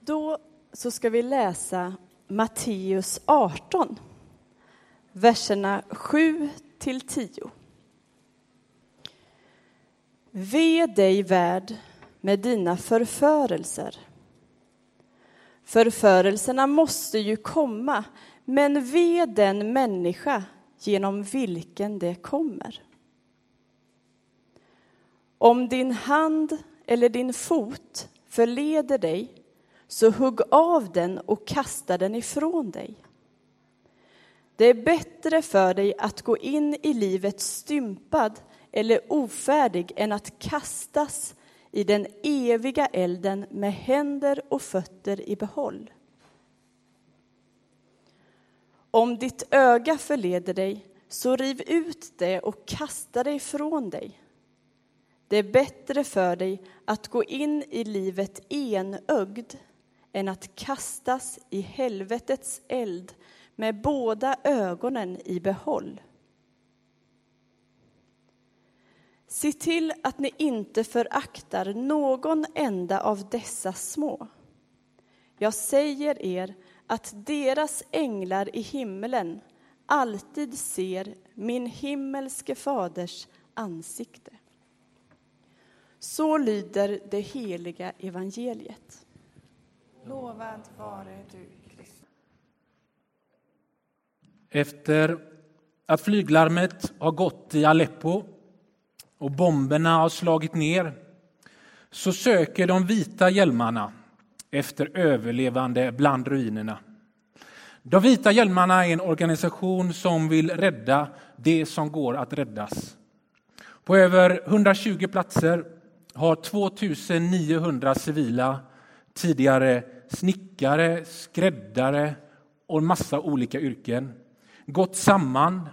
Då så ska vi läsa Matteus 18, verserna 7 till 10. Ve dig, värld, med dina förförelser. Förförelserna måste ju komma, men ve den människa genom vilken det kommer. Om din hand eller din fot förleder dig, så hugg av den och kasta den ifrån dig. Det är bättre för dig att gå in i livet stympad eller ofärdig än att kastas i den eviga elden med händer och fötter i behåll. Om ditt öga förleder dig, så riv ut det och kasta det ifrån dig. Det är bättre för dig att gå in i livet enögd än att kastas i helvetets eld med båda ögonen i behåll. Se till att ni inte föraktar någon enda av dessa små. Jag säger er att deras änglar i himmelen alltid ser min himmelske faders ansikte. Så lyder det heliga evangeliet. Lovad vare du, Kristus. Efter att flyglarmet har gått i Aleppo och bomberna har slagit ner så söker de vita hjälmarna efter överlevande bland ruinerna. De vita hjälmarna är en organisation som vill rädda det som går att räddas. På över 120 platser har 2900 civila, tidigare snickare, skräddare och en massa olika yrken gått samman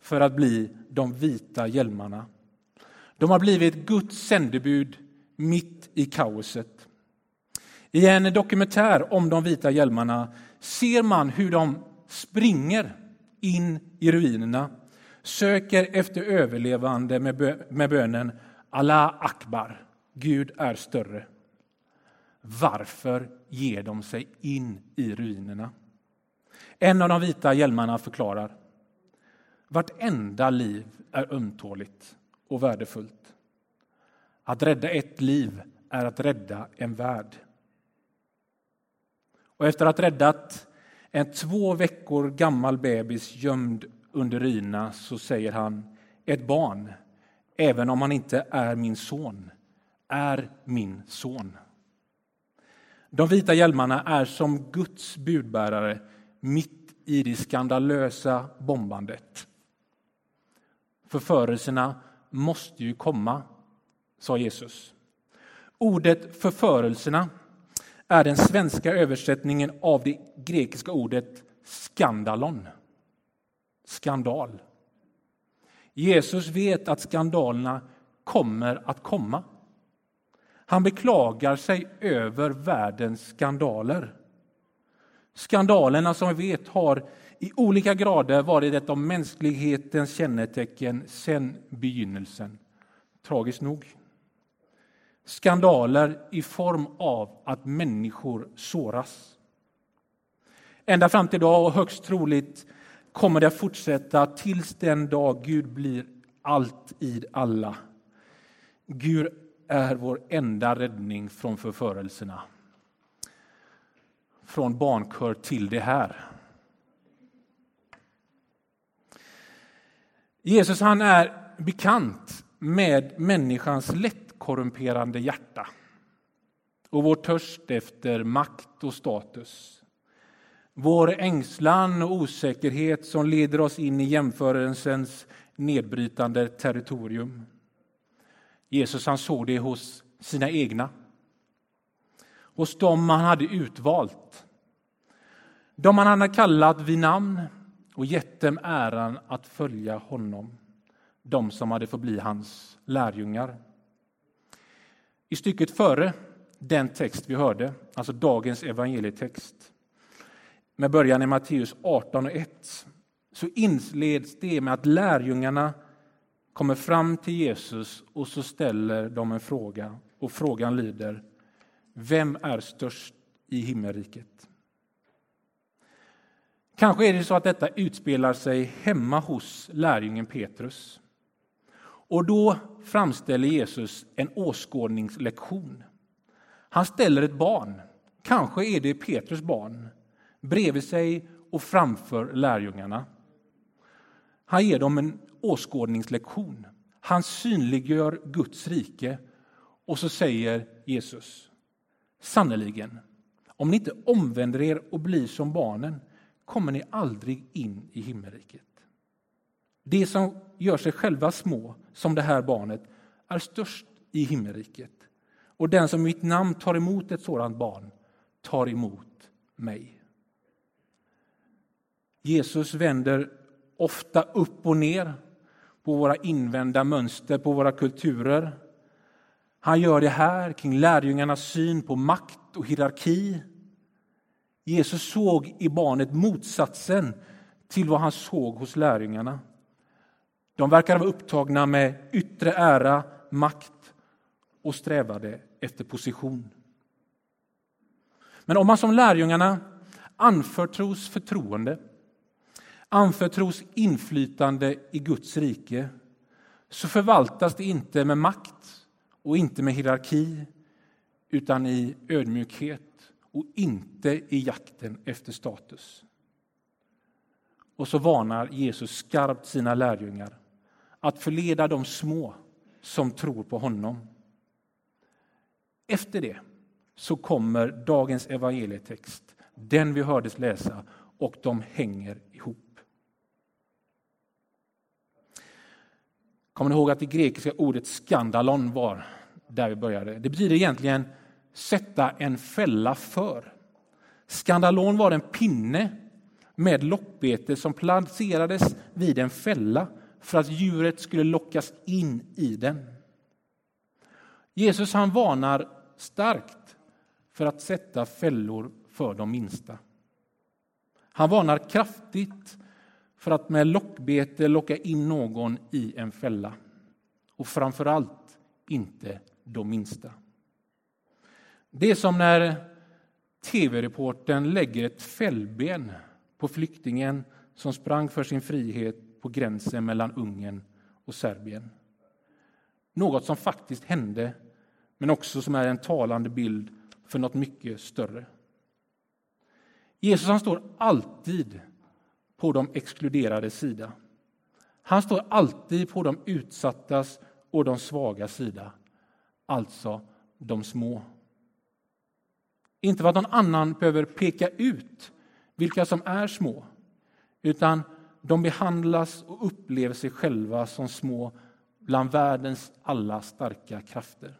för att bli de vita hjälmarna. De har blivit Guds sändebud mitt i kaoset. I en dokumentär om de vita hjälmarna ser man hur de springer in i ruinerna, söker efter överlevande med bönen Allah akbar, Gud är större. Varför ger de sig in i ruinerna? En av de vita hjälmarna förklarar. Vartenda liv är ömtåligt och värdefullt. Att rädda ett liv är att rädda en värld. Och efter att ha räddat en två veckor gammal bebis gömd under ruinerna så säger han ett barn, även om han inte är min son, är min son. De vita hjälmarna är som Guds budbärare mitt i det skandalösa bombandet. Förförelserna måste ju komma, sa Jesus. Ordet förförelserna är den svenska översättningen av det grekiska ordet skandalon. Skandal. Jesus vet att skandalerna kommer att komma. Han beklagar sig över världens skandaler. Skandalerna som vi vet har i olika grader varit ett av mänsklighetens kännetecken sedan begynnelsen. Tragiskt nog. Skandaler i form av att människor såras. Ända fram till idag och högst troligt kommer det att fortsätta tills den dag Gud blir allt i alla. Gud är vår enda räddning från förförelserna. Från barnkör till det här. Jesus han är bekant med människans lättkorrumperande hjärta och vår törst efter makt och status. Vår ängslan och osäkerhet som leder oss in i jämförelsens nedbrytande territorium. Jesus han såg det hos sina egna, hos dem han hade utvalt. De han hade kallat vid namn och gett dem äran att följa honom, de som hade fått bli hans lärjungar. I stycket före den text vi hörde, alltså dagens evangelietext med början i Matteus 18 och 1, så inleds det med att lärjungarna kommer fram till Jesus och så ställer de en fråga. Och frågan lyder Vem är störst i himmelriket. Kanske är det så att detta utspelar sig hemma hos lärjungen Petrus. Och då framställer Jesus en åskådningslektion. Han ställer ett barn, kanske är det Petrus barn, bredvid sig och framför lärjungarna. Han ger dem en åskådningslektion. Han synliggör Guds rike och så säger Jesus sannerligen, om ni inte omvänder er och blir som barnen kommer ni aldrig in i himmelriket. Det som gör sig själva små, som det här barnet, är störst i himmelriket. Och den som i mitt namn tar emot ett sådant barn tar emot mig. Jesus vänder ofta upp och ner på våra invända mönster, på våra kulturer. Han gör det här kring lärjungarnas syn på makt och hierarki. Jesus såg i barnet motsatsen till vad han såg hos lärjungarna. De verkade vara upptagna med yttre ära, makt och strävade efter position. Men om man som lärjungarna anförtros förtroende, anförtros inflytande i Guds rike så förvaltas det inte med makt och inte med hierarki utan i ödmjukhet och inte i jakten efter status. Och så varnar Jesus skarpt sina lärjungar att förleda de små som tror på honom. Efter det så kommer dagens evangelietext, den vi hördes läsa, och de hänger ihop. Kommer ni ihåg att det grekiska ordet skandalon var där vi började? Det betyder egentligen sätta en fälla för. Skandalon var en pinne med lockbete som placerades vid en fälla för att djuret skulle lockas in i den. Jesus han varnar starkt för att sätta fällor för de minsta. Han varnar kraftigt för att med lockbete locka in någon i en fälla. Och framför allt inte de minsta. Det är som när tv-reporten lägger ett fällben på flyktingen som sprang för sin frihet på gränsen mellan Ungern och Serbien. Något som faktiskt hände, men också som är en talande bild för något mycket större. Jesus han står alltid på de exkluderades sida. Han står alltid på de utsattas och de svaga sida, alltså de små. Inte för att någon annan behöver peka ut vilka som är små, utan de behandlas och upplever sig själva som små bland världens alla starka krafter.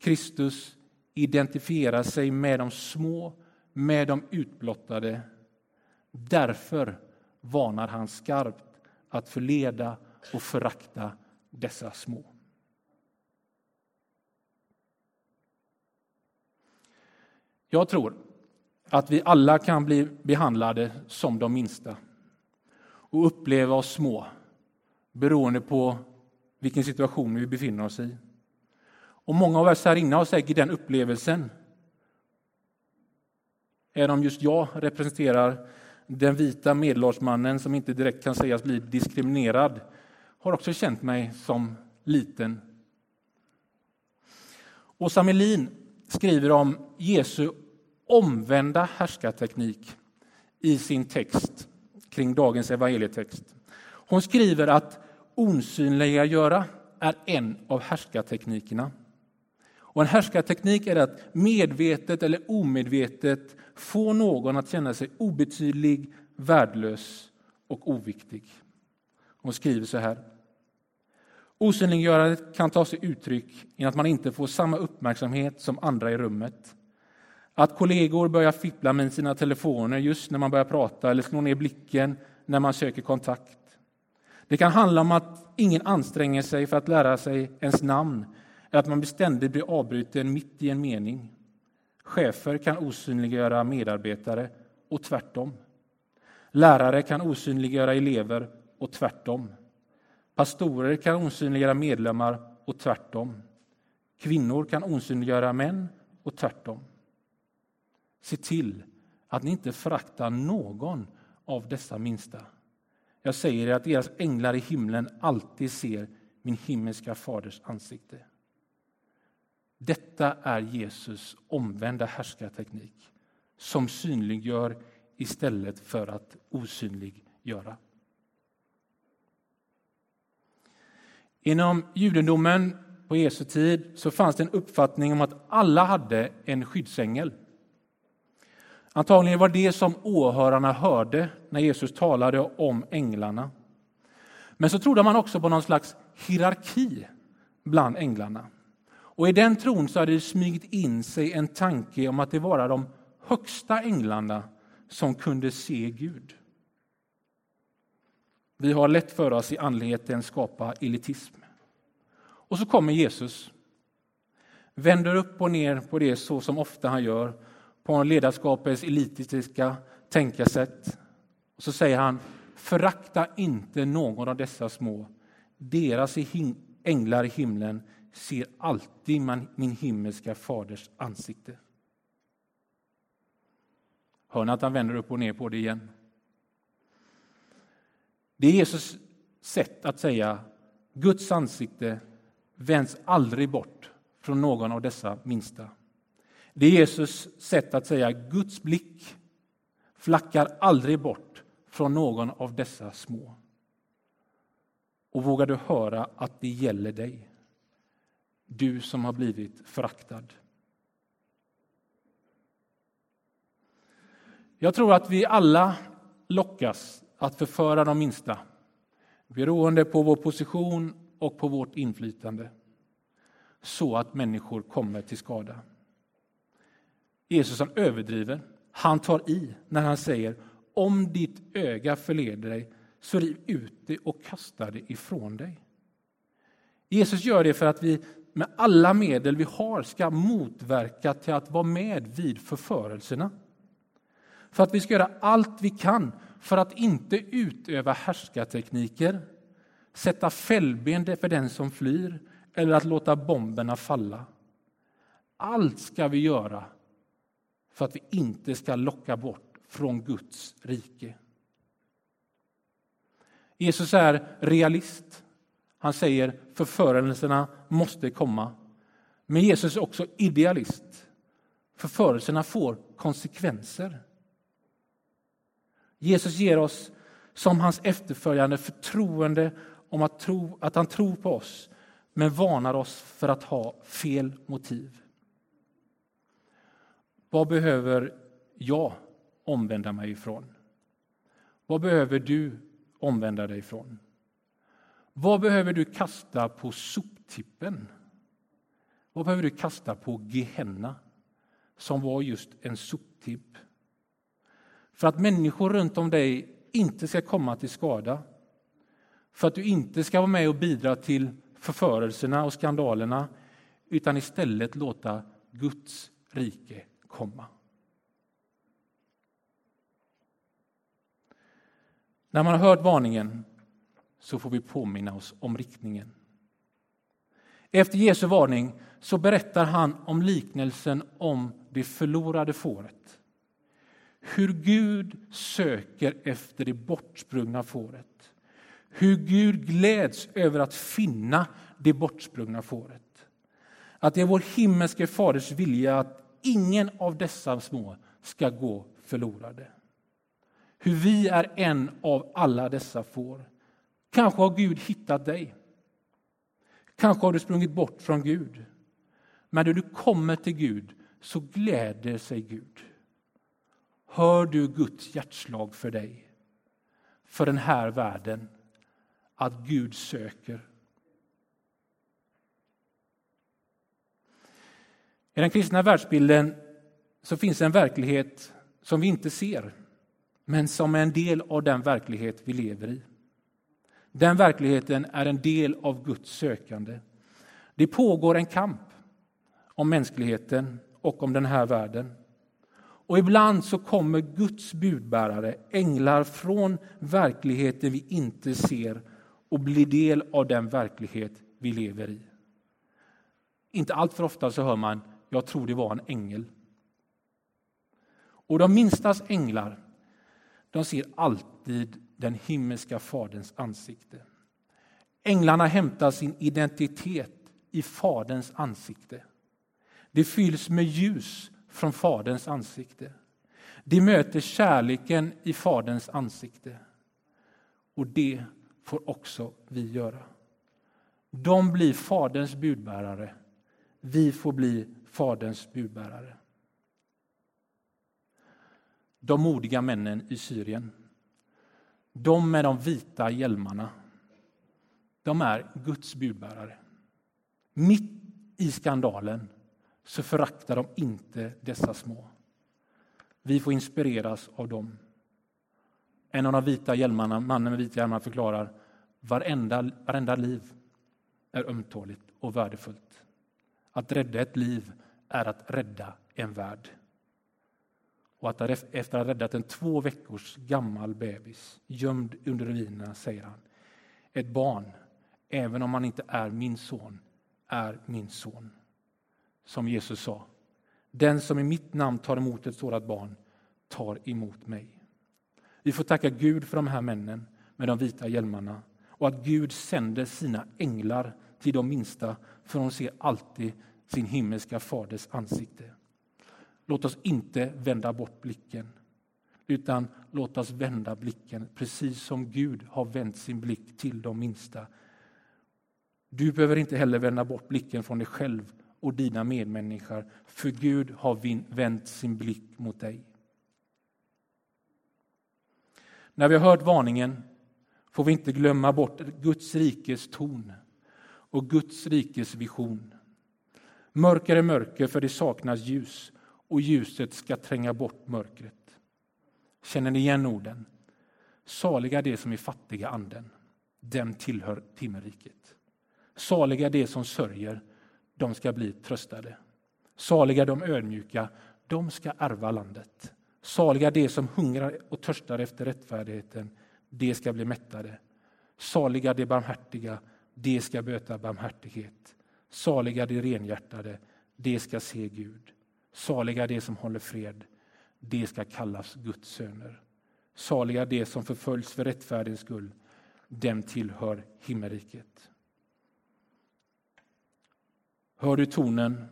Kristus identifierar sig med de små, med de utblottade. Därför varnar han skarpt att förleda och förakta dessa små. Jag tror att vi alla kan bli behandlade som de minsta och uppleva oss små beroende på vilken situation vi befinner oss i. Och Många av oss här inne har säkert den upplevelsen. Även om just jag representerar den vita medelårsmannen som inte direkt kan sägas bli diskriminerad har också känt mig som liten. Åsa Melin skriver om Jesu omvända härskarteknik i sin text kring dagens evangelietext. Hon skriver att osynliggöra är en av härskarteknikerna. Och en härskarteknik är att medvetet eller omedvetet få någon att känna sig obetydlig, värdelös och oviktig. Hon skriver så här. Osynliggörandet kan ta sig uttryck i att man inte får samma uppmärksamhet som andra i rummet. Att kollegor börjar fippla med sina telefoner just när man börjar prata eller slår ner blicken när man söker kontakt. Det kan handla om att ingen anstränger sig för att lära sig ens namn eller att man ständigt blir avbruten mitt i en mening. Chefer kan osynliggöra medarbetare och tvärtom. Lärare kan osynliggöra elever och tvärtom. Pastorer kan osynliggöra medlemmar och tvärtom. Kvinnor kan osynliggöra män och tvärtom. se till att ni inte föraktar någon av dessa minsta. Jag säger er att deras änglar i himlen alltid ser min himmelska faders ansikte. Detta är Jesus omvända härskarteknik som synliggör istället för att osynliggöra. Inom judendomen på Jesu tid så fanns det en uppfattning om att alla hade en skyddsängel. Antagligen var det som åhörarna hörde när Jesus talade om änglarna. Men så trodde man också på någon slags hierarki bland änglarna. Och I den tron så hade det smugit in sig en tanke om att det var de högsta änglarna som kunde se Gud. Vi har lätt för oss i andligheten skapa elitism. Och så kommer Jesus, vänder upp och ner på det så som ofta han gör, på ledarskapets elitistiska tänkesätt. Och så säger han, förakta inte någon av dessa små. Deras änglar i himlen ser alltid min himmelska faders ansikte. Hör ni att han vänder upp och ner på det igen? Det är Jesus sätt att säga Guds ansikte vänds aldrig bort från någon av dessa minsta. Det är Jesus sätt att säga Guds blick flackar aldrig bort från någon av dessa små. Och vågar du höra att det gäller dig? Du som har blivit föraktad. Jag tror att vi alla lockas att förföra de minsta beroende på vår position och på vårt inflytande så att människor kommer till skada. Jesus han överdriver, han tar i när han säger om ditt öga förleder dig, så riv ut det och kasta det ifrån dig. Jesus gör det för att vi med alla medel vi har ska motverka till att vara med vid förförelserna. För att vi ska göra allt vi kan för att inte utöva härskartekniker, sätta fällben för den som flyr eller att låta bomberna falla. Allt ska vi göra för att vi inte ska locka bort från Guds rike. Jesus är realist. Han säger förförelserna måste komma. Men Jesus är också idealist. Förförelserna får konsekvenser. Jesus ger oss som hans efterföljande förtroende om att, tro, att han tror på oss men varnar oss för att ha fel motiv. Vad behöver jag omvända mig ifrån? Vad behöver du omvända dig ifrån? Vad behöver du kasta på soptippen? Vad behöver du kasta på Gehenna, som var just en soptipp? För att människor runt om dig inte ska komma till skada. För att du inte ska vara med och bidra till förförelserna och skandalerna utan istället låta Guds rike komma. När man har hört varningen så får vi påminna oss om riktningen. Efter Jesu varning så berättar han om liknelsen om det förlorade fåret. Hur Gud söker efter det bortsprungna fåret. Hur Gud gläds över att finna det bortsprungna fåret. Att det är vår himmelske faders vilja att ingen av dessa små ska gå förlorade. Hur vi är en av alla dessa får. Kanske har Gud hittat dig. Kanske har du sprungit bort från Gud. Men när du kommer till Gud så gläder sig Gud. Hör du Guds hjärtslag för dig, för den här världen, att Gud söker? I den kristna världsbilden så finns en verklighet som vi inte ser, men som är en del av den verklighet vi lever i. Den verkligheten är en del av Guds sökande. Det pågår en kamp om mänskligheten och om den här världen. Och ibland så kommer Guds budbärare, änglar från verkligheten vi inte ser och blir del av den verklighet vi lever i. Inte alltför ofta så hör man jag tror det var en ängel. Och de minstas änglar, de ser alltid den himmelska Faderns ansikte. Änglarna hämtar sin identitet i Faderns ansikte. Det fylls med ljus från Faderns ansikte. De möter kärleken i Faderns ansikte. Och det får också vi göra. De blir Faderns budbärare. Vi får bli Faderns budbärare. De modiga männen i Syrien, de med de vita hjälmarna, de är Guds budbärare. Mitt i skandalen så föraktar de inte dessa små. Vi får inspireras av dem. En av de vita hjälmarna, mannen med vita hjälmarna förklarar varenda, varenda liv är ömtåligt och värdefullt. Att rädda ett liv är att rädda en värld. Och att efter att ha räddat en två veckors gammal bebis gömd under ruinerna säger han ett barn, även om han inte är min son, är min son. Som Jesus sa, den som i mitt namn tar emot ett sådant barn tar emot mig. Vi får tacka Gud för de här männen med de vita hjälmarna och att Gud sänder sina änglar till de minsta för de ser alltid sin himmelska faders ansikte. Låt oss inte vända bort blicken utan låt oss vända blicken precis som Gud har vänt sin blick till de minsta. Du behöver inte heller vända bort blicken från dig själv och dina medmänniskor för Gud har vänt sin blick mot dig. När vi har hört varningen får vi inte glömma bort Guds rikes ton och Guds rikes vision. Mörker är mörker för det saknas ljus och ljuset ska tränga bort mörkret. Känner ni igen orden? Saliga de som är fattiga anden, dem tillhör timmerriket. Saliga de som sörjer, de ska bli tröstade. Saliga de ödmjuka, de ska ärva landet. Saliga de som hungrar och törstar efter rättfärdigheten, de ska bli mättade. Saliga de barmhärtiga, de ska böta barmhärtighet. Saliga de renhjärtade, de ska se Gud. Saliga de som håller fred, de ska kallas Guds söner. Saliga de som förföljs för rättfärdighetens skull, dem tillhör himmelriket. Hör du tonen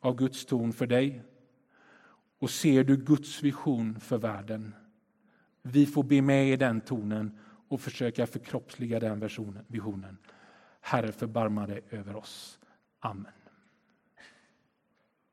av Guds ton för dig? Och ser du Guds vision för världen? Vi får be med i den tonen och försöka förkroppsliga den visionen. Herre, förbarma dig över oss. Amen.